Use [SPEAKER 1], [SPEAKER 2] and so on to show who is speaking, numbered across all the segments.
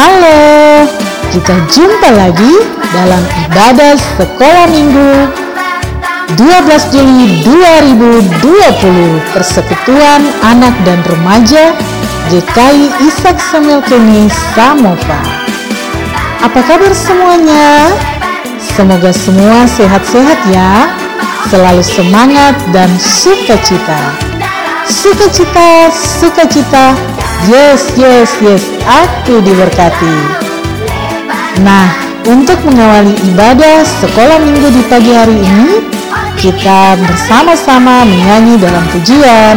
[SPEAKER 1] Halo, kita jumpa lagi dalam ibadah sekolah minggu 12 Juli 2020 Persekutuan Anak dan Remaja GKI Ishak Samuel Keni Samova. Apa kabar semuanya? Semoga semua sehat-sehat ya, selalu semangat dan sukacita. Sukacita, sukacita, yes, yes, yes, aku diberkati. Nah, untuk mengawali ibadah sekolah minggu di pagi hari ini, kita bersama-sama menyanyi dalam pujian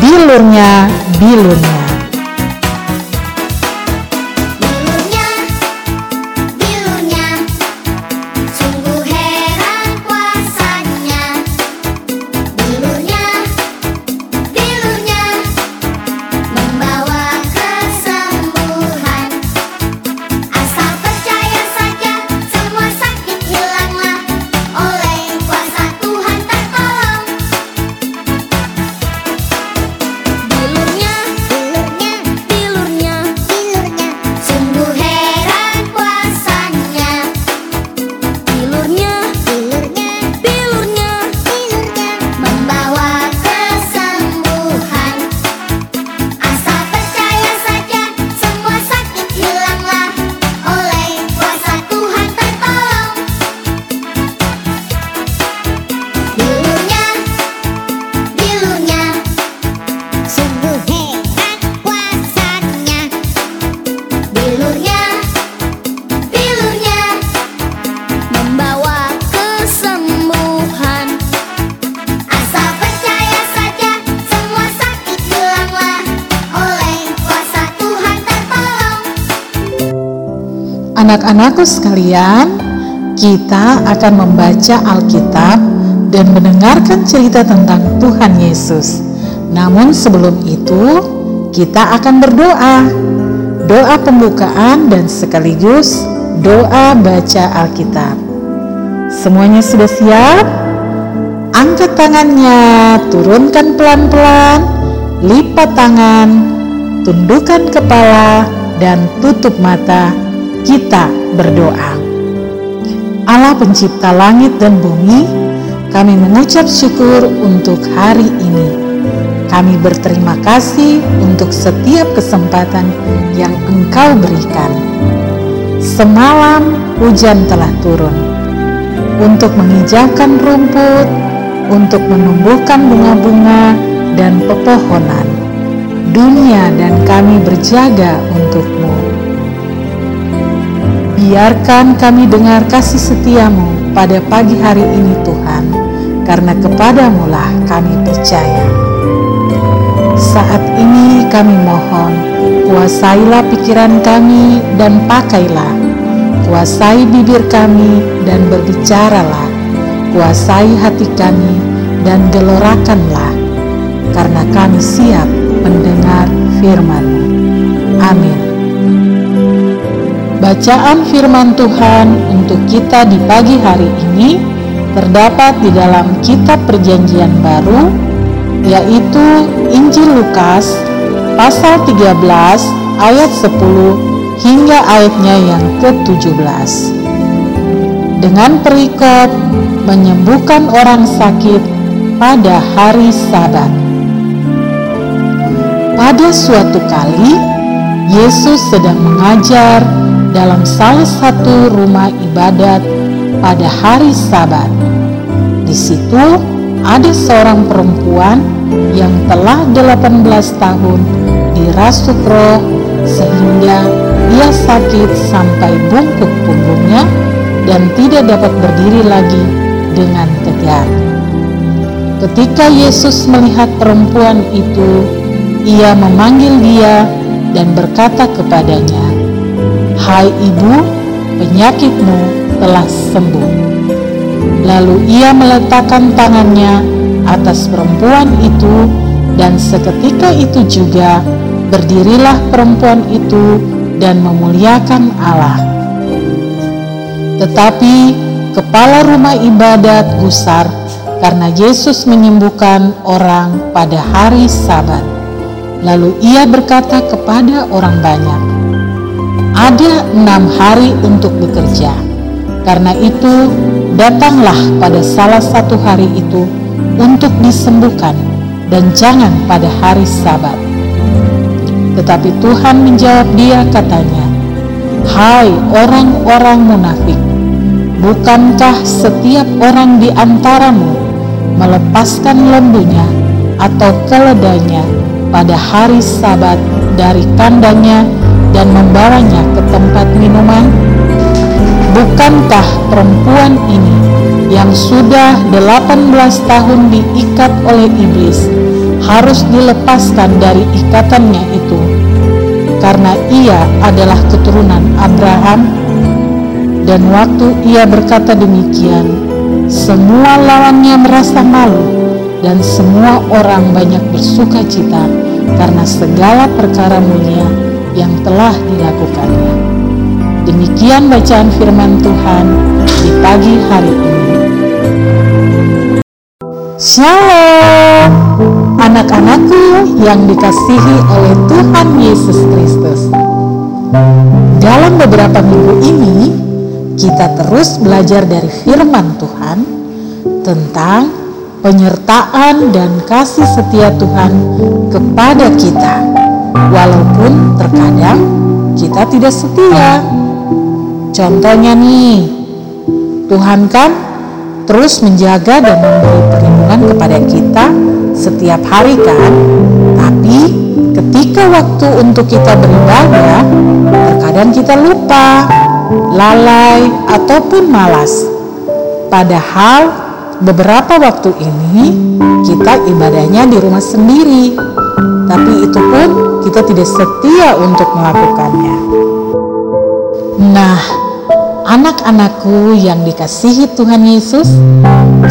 [SPEAKER 1] Bilurnya, Bilurnya. Anak-anakku sekalian, kita akan membaca Alkitab dan mendengarkan cerita tentang Tuhan Yesus. Namun sebelum itu, kita akan berdoa. Doa pembukaan dan sekaligus doa baca Alkitab. Semuanya sudah siap? Angkat tangannya, turunkan pelan-pelan, lipat tangan, tundukkan kepala, dan tutup mata. Kita berdoa. Allah pencipta langit dan bumi, kami mengucap syukur untuk hari ini. Kami berterima kasih untuk setiap kesempatan yang Engkau berikan. Semalam hujan telah turun untuk menghijaukan rumput, untuk menumbuhkan bunga-bunga dan pepohonan. Dunia dan kami berjaga untukmu. Biarkan kami dengar kasih setiamu pada pagi hari ini Tuhan, karena kepadamu lah kami percaya. Saat ini kami mohon, kuasailah pikiran kami dan pakailah. Kuasai bibir kami dan berbicaralah. Kuasai hati kami dan gelorakanlah, karena kami siap mendengar firman-Mu. Amin. Bacaan firman Tuhan untuk kita di pagi hari ini terdapat di dalam kitab perjanjian baru yaitu Injil Lukas pasal 13 ayat 10 hingga ayatnya yang ke-17. Dengan perikop menyembuhkan orang sakit pada hari Sabat. Pada suatu kali Yesus sedang mengajar dalam salah satu rumah ibadat pada hari Sabat. Di situ ada seorang perempuan yang telah 18 tahun dirasuk roh sehingga ia sakit sampai bungkuk punggungnya dan tidak dapat berdiri lagi dengan tegak. Ketika Yesus melihat perempuan itu, ia memanggil dia dan berkata kepadanya, "Hai ibu, penyakitmu telah sembuh." Lalu ia meletakkan tangannya atas perempuan itu, dan seketika itu juga berdirilah perempuan itu dan memuliakan Allah. Tetapi kepala rumah ibadat gusar karena Yesus menyembuhkan orang pada hari Sabat. Lalu ia berkata kepada orang banyak, ada enam hari untuk bekerja. Karena itu, datanglah pada salah satu hari itu untuk disembuhkan, dan jangan pada hari Sabat. Tetapi Tuhan menjawab dia, katanya, "Hai orang-orang munafik, bukankah setiap orang di antaramu melepaskan lembunya atau keledainya pada hari Sabat dari kandangnya dan membawanya ke tempat minuman? Bukankah perempuan ini yang sudah 18 tahun diikat oleh iblis harus dilepaskan dari ikatannya itu karena ia adalah keturunan Abraham dan waktu ia berkata demikian semua lawannya merasa malu dan semua orang banyak bersuka cita karena segala perkara mulia yang telah dilakukannya. Demikian bacaan firman Tuhan di pagi hari ini. Shalom, anak-anakku yang dikasihi oleh Tuhan Yesus Kristus. Dalam beberapa minggu ini, kita terus belajar dari firman Tuhan tentang penyertaan dan kasih setia Tuhan kepada kita, walaupun terkadang kita tidak setia. Contohnya nih, Tuhan kan terus menjaga dan memberi perlindungan kepada kita setiap hari kan? Tapi ketika waktu untuk kita beribadah, terkadang kita lupa, lalai, ataupun malas. Padahal beberapa waktu ini kita ibadahnya di rumah sendiri. Tapi itu pun kita tidak setia untuk melakukannya. Nah, anak-anakku yang dikasihi Tuhan Yesus,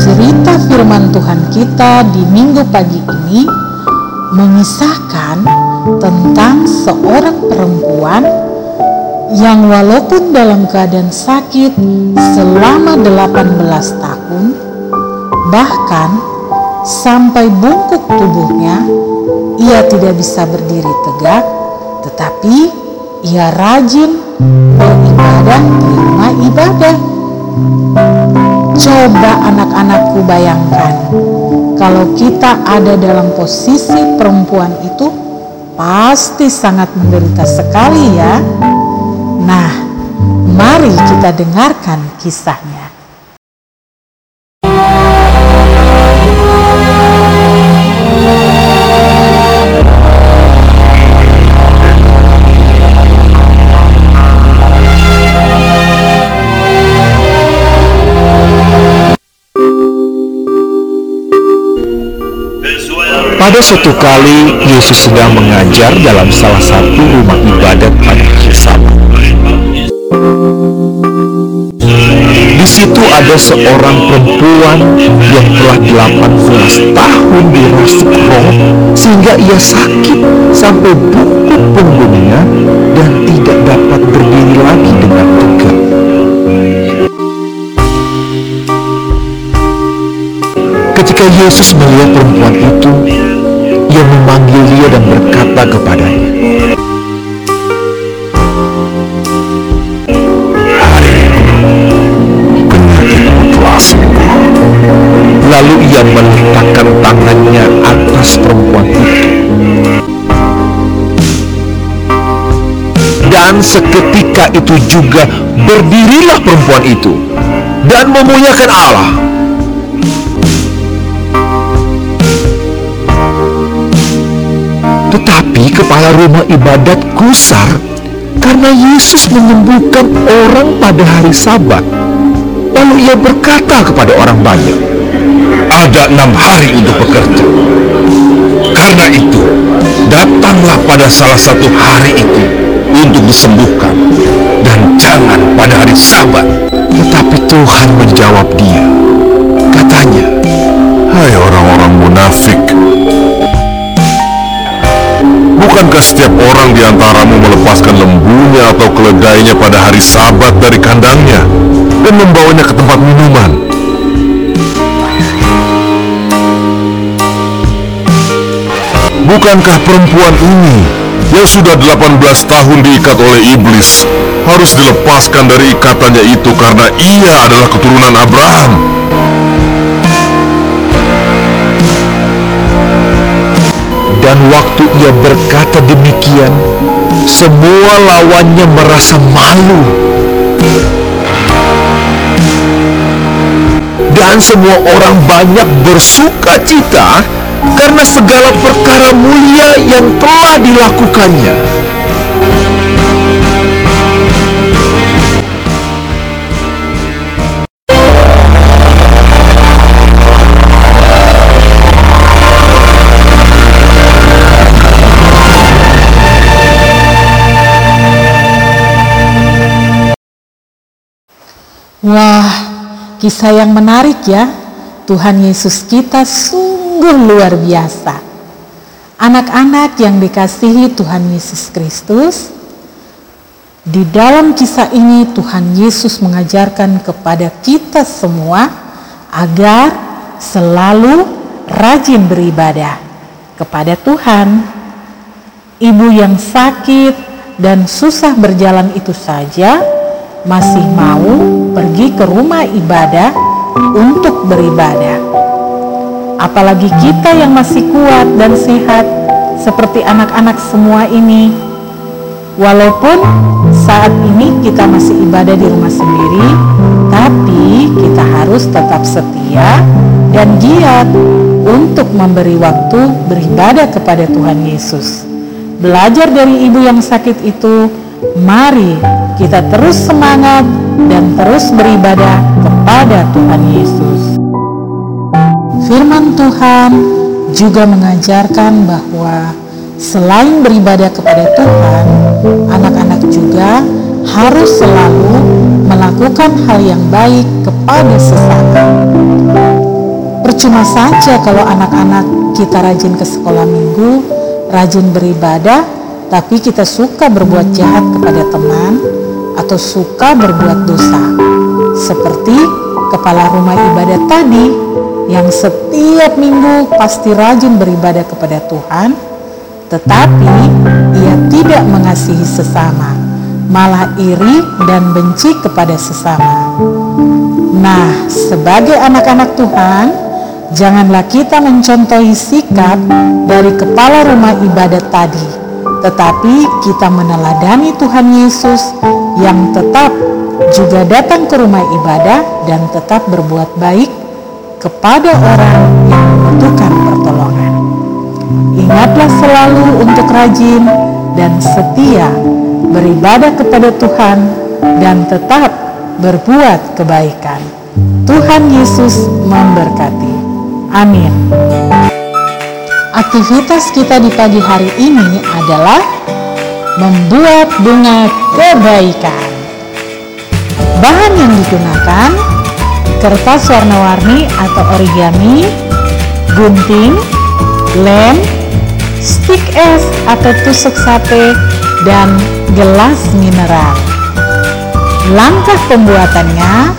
[SPEAKER 1] cerita firman Tuhan kita di minggu pagi ini mengisahkan tentang seorang perempuan yang walaupun dalam keadaan sakit selama 18 tahun, bahkan sampai bungkuk tubuhnya, ia tidak bisa berdiri tegak, tetapi ia rajin beribadah di ibadah. Coba anak-anakku bayangkan, kalau kita ada dalam posisi perempuan itu, pasti sangat menderita sekali ya. Nah, mari kita dengarkan kisahnya.
[SPEAKER 2] Pada suatu kali, Yesus sedang mengajar dalam salah satu rumah ibadat pada hari Sabat. Di situ ada seorang perempuan yang telah 18 tahun dirasuk roh sehingga ia sakit sampai bungkuk punggungnya dan tidak dapat berdiri lagi dengan tegak. Ketika Yesus melihat perempuan itu, ia memanggil dia dan berkata kepadanya. Lalu ia meletakkan tangannya atas perempuan itu. Dan seketika itu juga berdirilah perempuan itu dan memuliakan Allah. Kepala rumah ibadat gusar karena Yesus menyembuhkan orang pada hari sabat. Lalu ia berkata kepada orang banyak, Ada enam hari untuk bekerja. Karena itu, datanglah pada salah satu hari itu untuk disembuhkan. Dan jangan pada hari sabat. Tetapi Tuhan menjawab dia. Katanya, Hai orang-orang munafik, Bukankah setiap orang di antaramu melepaskan lembunya atau keledainya pada hari sabat dari kandangnya dan membawanya ke tempat minuman? Bukankah perempuan ini
[SPEAKER 3] yang sudah 18 tahun diikat oleh iblis harus dilepaskan dari ikatannya itu karena ia adalah keturunan Abraham.
[SPEAKER 2] Dan waktu ia berkata demikian, semua lawannya merasa malu. Dan semua orang banyak bersuka cita karena segala perkara mulia yang telah dilakukannya.
[SPEAKER 1] Wah, kisah yang menarik ya. Tuhan Yesus kita sungguh luar biasa. Anak-anak yang dikasihi Tuhan Yesus Kristus, di dalam kisah ini Tuhan Yesus mengajarkan kepada kita semua agar selalu rajin beribadah kepada Tuhan. Ibu yang sakit dan susah berjalan itu saja masih mau pergi ke rumah ibadah untuk beribadah. Apalagi kita yang masih kuat dan sehat seperti anak-anak semua ini. Walaupun saat ini kita masih ibadah di rumah sendiri, tapi kita harus tetap setia dan giat untuk memberi waktu beribadah kepada Tuhan Yesus. Belajar dari ibu yang sakit itu, mari kita terus semangat dan terus beribadah kepada Tuhan Yesus. Firman Tuhan juga mengajarkan bahwa selain beribadah kepada Tuhan, anak-anak juga harus selalu melakukan hal yang baik kepada sesama. Percuma saja kalau anak-anak kita rajin ke sekolah minggu, rajin beribadah, tapi kita suka berbuat jahat kepada teman atau suka berbuat dosa. Seperti kepala rumah ibadah tadi yang setiap minggu pasti rajin beribadah kepada Tuhan, tetapi ia tidak mengasihi sesama, malah iri dan benci kepada sesama. Nah, sebagai anak-anak Tuhan, janganlah kita mencontohi sikap dari kepala rumah ibadat tadi, tetapi kita meneladani Tuhan Yesus yang tetap juga datang ke rumah ibadah dan tetap berbuat baik kepada orang yang membutuhkan pertolongan. Ingatlah selalu untuk rajin dan setia beribadah kepada Tuhan dan tetap berbuat kebaikan. Tuhan Yesus memberkati. Amin. Aktivitas kita di pagi hari ini adalah membuat bunga kebaikan. Bahan yang digunakan kertas warna-warni atau origami, gunting, lem, stick es atau tusuk sate, dan gelas mineral. Langkah pembuatannya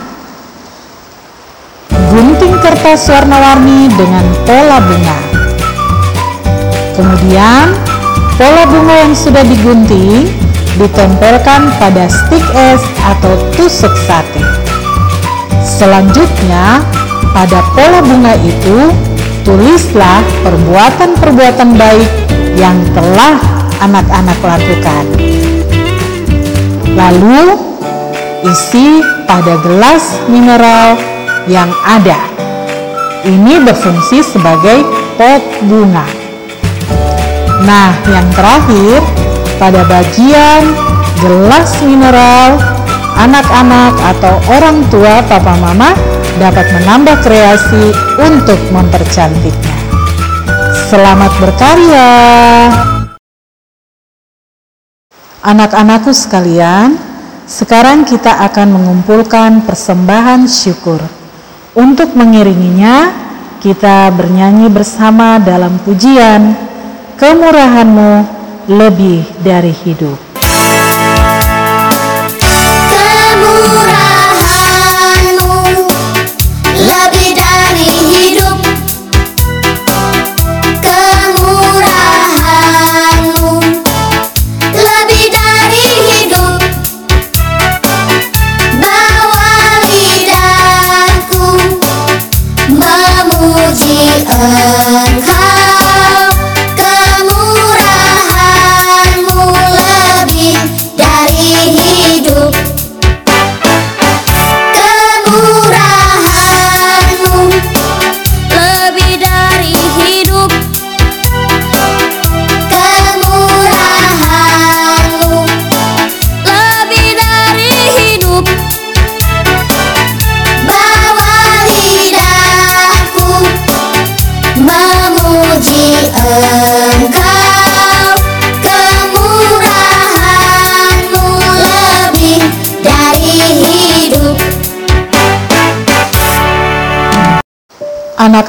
[SPEAKER 1] gunting kertas warna-warni dengan pola bunga. Kemudian, pola bunga yang sudah digunting ditempelkan pada stick es atau tusuk sate. Selanjutnya, pada pola bunga itu, tulislah perbuatan-perbuatan baik yang telah anak-anak lakukan. Lalu, isi pada gelas mineral yang ada. Ini berfungsi sebagai pot bunga. Nah, yang terakhir, pada bagian gelas mineral, anak-anak atau orang tua papa mama dapat menambah kreasi untuk mempercantiknya. Selamat berkarya. Anak-anakku sekalian, sekarang kita akan mengumpulkan persembahan syukur. Untuk mengiringinya, kita bernyanyi bersama dalam pujian Kemurahanmu lebih dari hidup.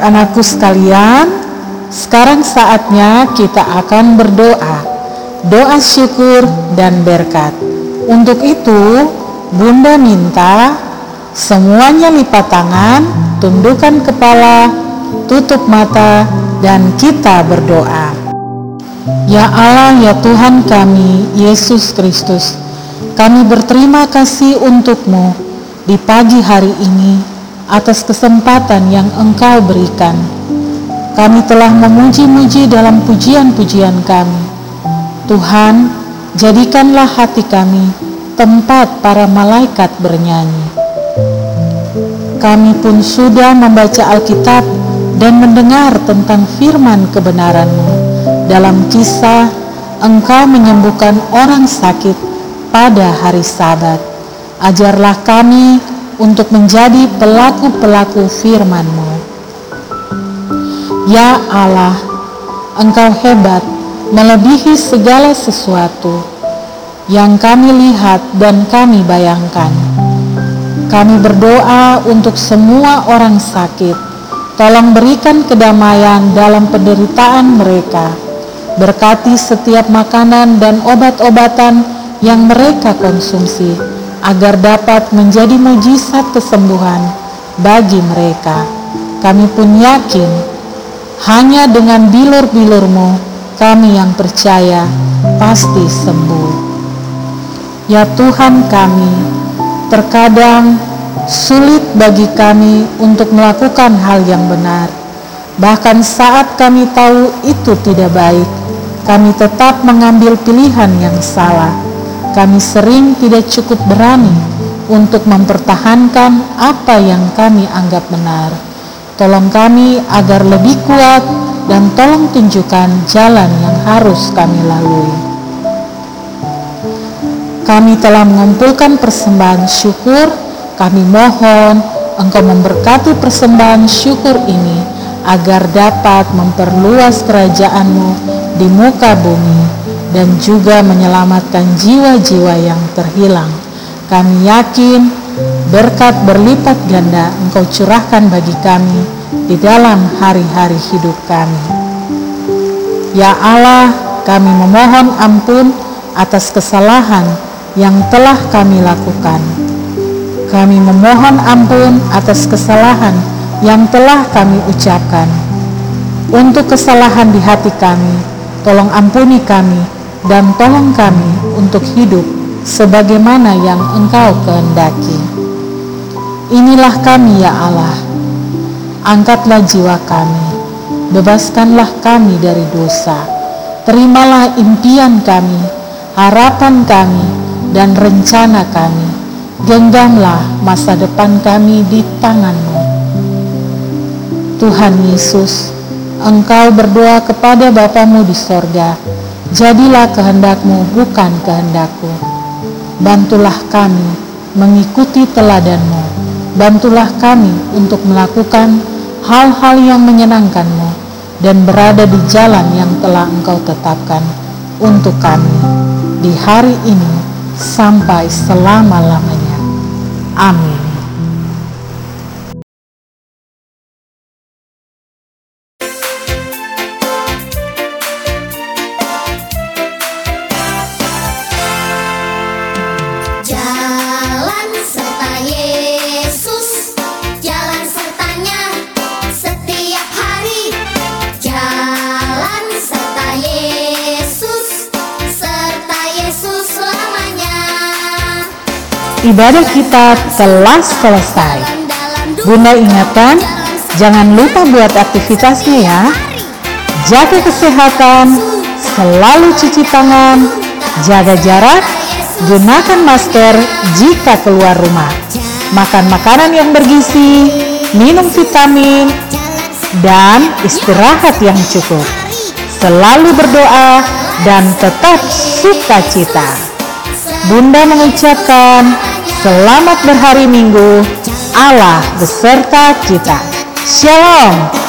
[SPEAKER 1] Anak-anakku sekalian, sekarang saatnya kita akan berdoa. Doa syukur dan berkat. Untuk itu, Bunda minta semuanya lipat tangan, tundukkan kepala, tutup mata, dan kita berdoa. Ya Allah, ya Tuhan kami, Yesus Kristus, kami berterima kasih untukmu di pagi hari ini atas kesempatan yang Engkau berikan. Kami telah memuji-muji dalam pujian-pujian kami. Tuhan, jadikanlah hati kami tempat para malaikat bernyanyi. Kami pun sudah membaca Alkitab dan mendengar tentang firman kebenaran-Mu. Dalam kisah, Engkau menyembuhkan orang sakit pada hari Sabat. Ajarlah kami untuk menjadi pelaku-pelaku firman-Mu. Ya Allah, Engkau hebat melebihi segala sesuatu yang kami lihat dan kami bayangkan. Kami berdoa untuk semua orang sakit. Tolong berikan kedamaian dalam penderitaan mereka. Berkati setiap makanan dan obat-obatan yang mereka konsumsi agar dapat menjadi mujizat kesembuhan bagi mereka. Kami pun yakin hanya dengan bilur-bilurmu kami yang percaya pasti sembuh. Ya Tuhan kami, terkadang sulit bagi kami untuk melakukan hal yang benar. Bahkan saat kami tahu itu tidak baik, kami tetap mengambil pilihan yang salah kami sering tidak cukup berani untuk mempertahankan apa yang kami anggap benar. Tolong kami agar lebih kuat dan tolong tunjukkan jalan yang harus kami lalui. Kami telah mengumpulkan persembahan syukur, kami mohon Engkau memberkati persembahan syukur ini agar dapat memperluas kerajaanmu di muka bumi dan juga menyelamatkan jiwa-jiwa yang terhilang. Kami yakin berkat berlipat ganda Engkau curahkan bagi kami di dalam hari-hari hidup kami. Ya Allah, kami memohon ampun atas kesalahan yang telah kami lakukan. Kami memohon ampun atas kesalahan yang telah kami ucapkan. Untuk kesalahan di hati kami, tolong ampuni kami dan tolong kami untuk hidup sebagaimana yang Engkau kehendaki. Inilah kami ya Allah, angkatlah jiwa kami, bebaskanlah kami dari dosa, terimalah impian kami, harapan kami, dan rencana kami, genggamlah masa depan kami di tanganmu. Tuhan Yesus, Engkau berdoa kepada Bapamu di sorga, Jadilah kehendakmu bukan kehendakku. Bantulah kami mengikuti teladanmu. Bantulah kami untuk melakukan hal-hal yang menyenangkanmu dan berada di jalan yang telah engkau tetapkan untuk kami di hari ini sampai selama-lamanya. Amin. Ibadah kita telah selesai. Bunda ingatkan, Jangan lupa buat aktivitasnya ya. Jaga kesehatan, selalu cuci tangan, jaga jarak, gunakan masker jika keluar rumah. Makan makanan yang bergizi, minum vitamin, dan istirahat yang cukup. Selalu berdoa dan tetap sukacita. Bunda mengucapkan selamat berhari Minggu. Allah beserta kita. Shalom.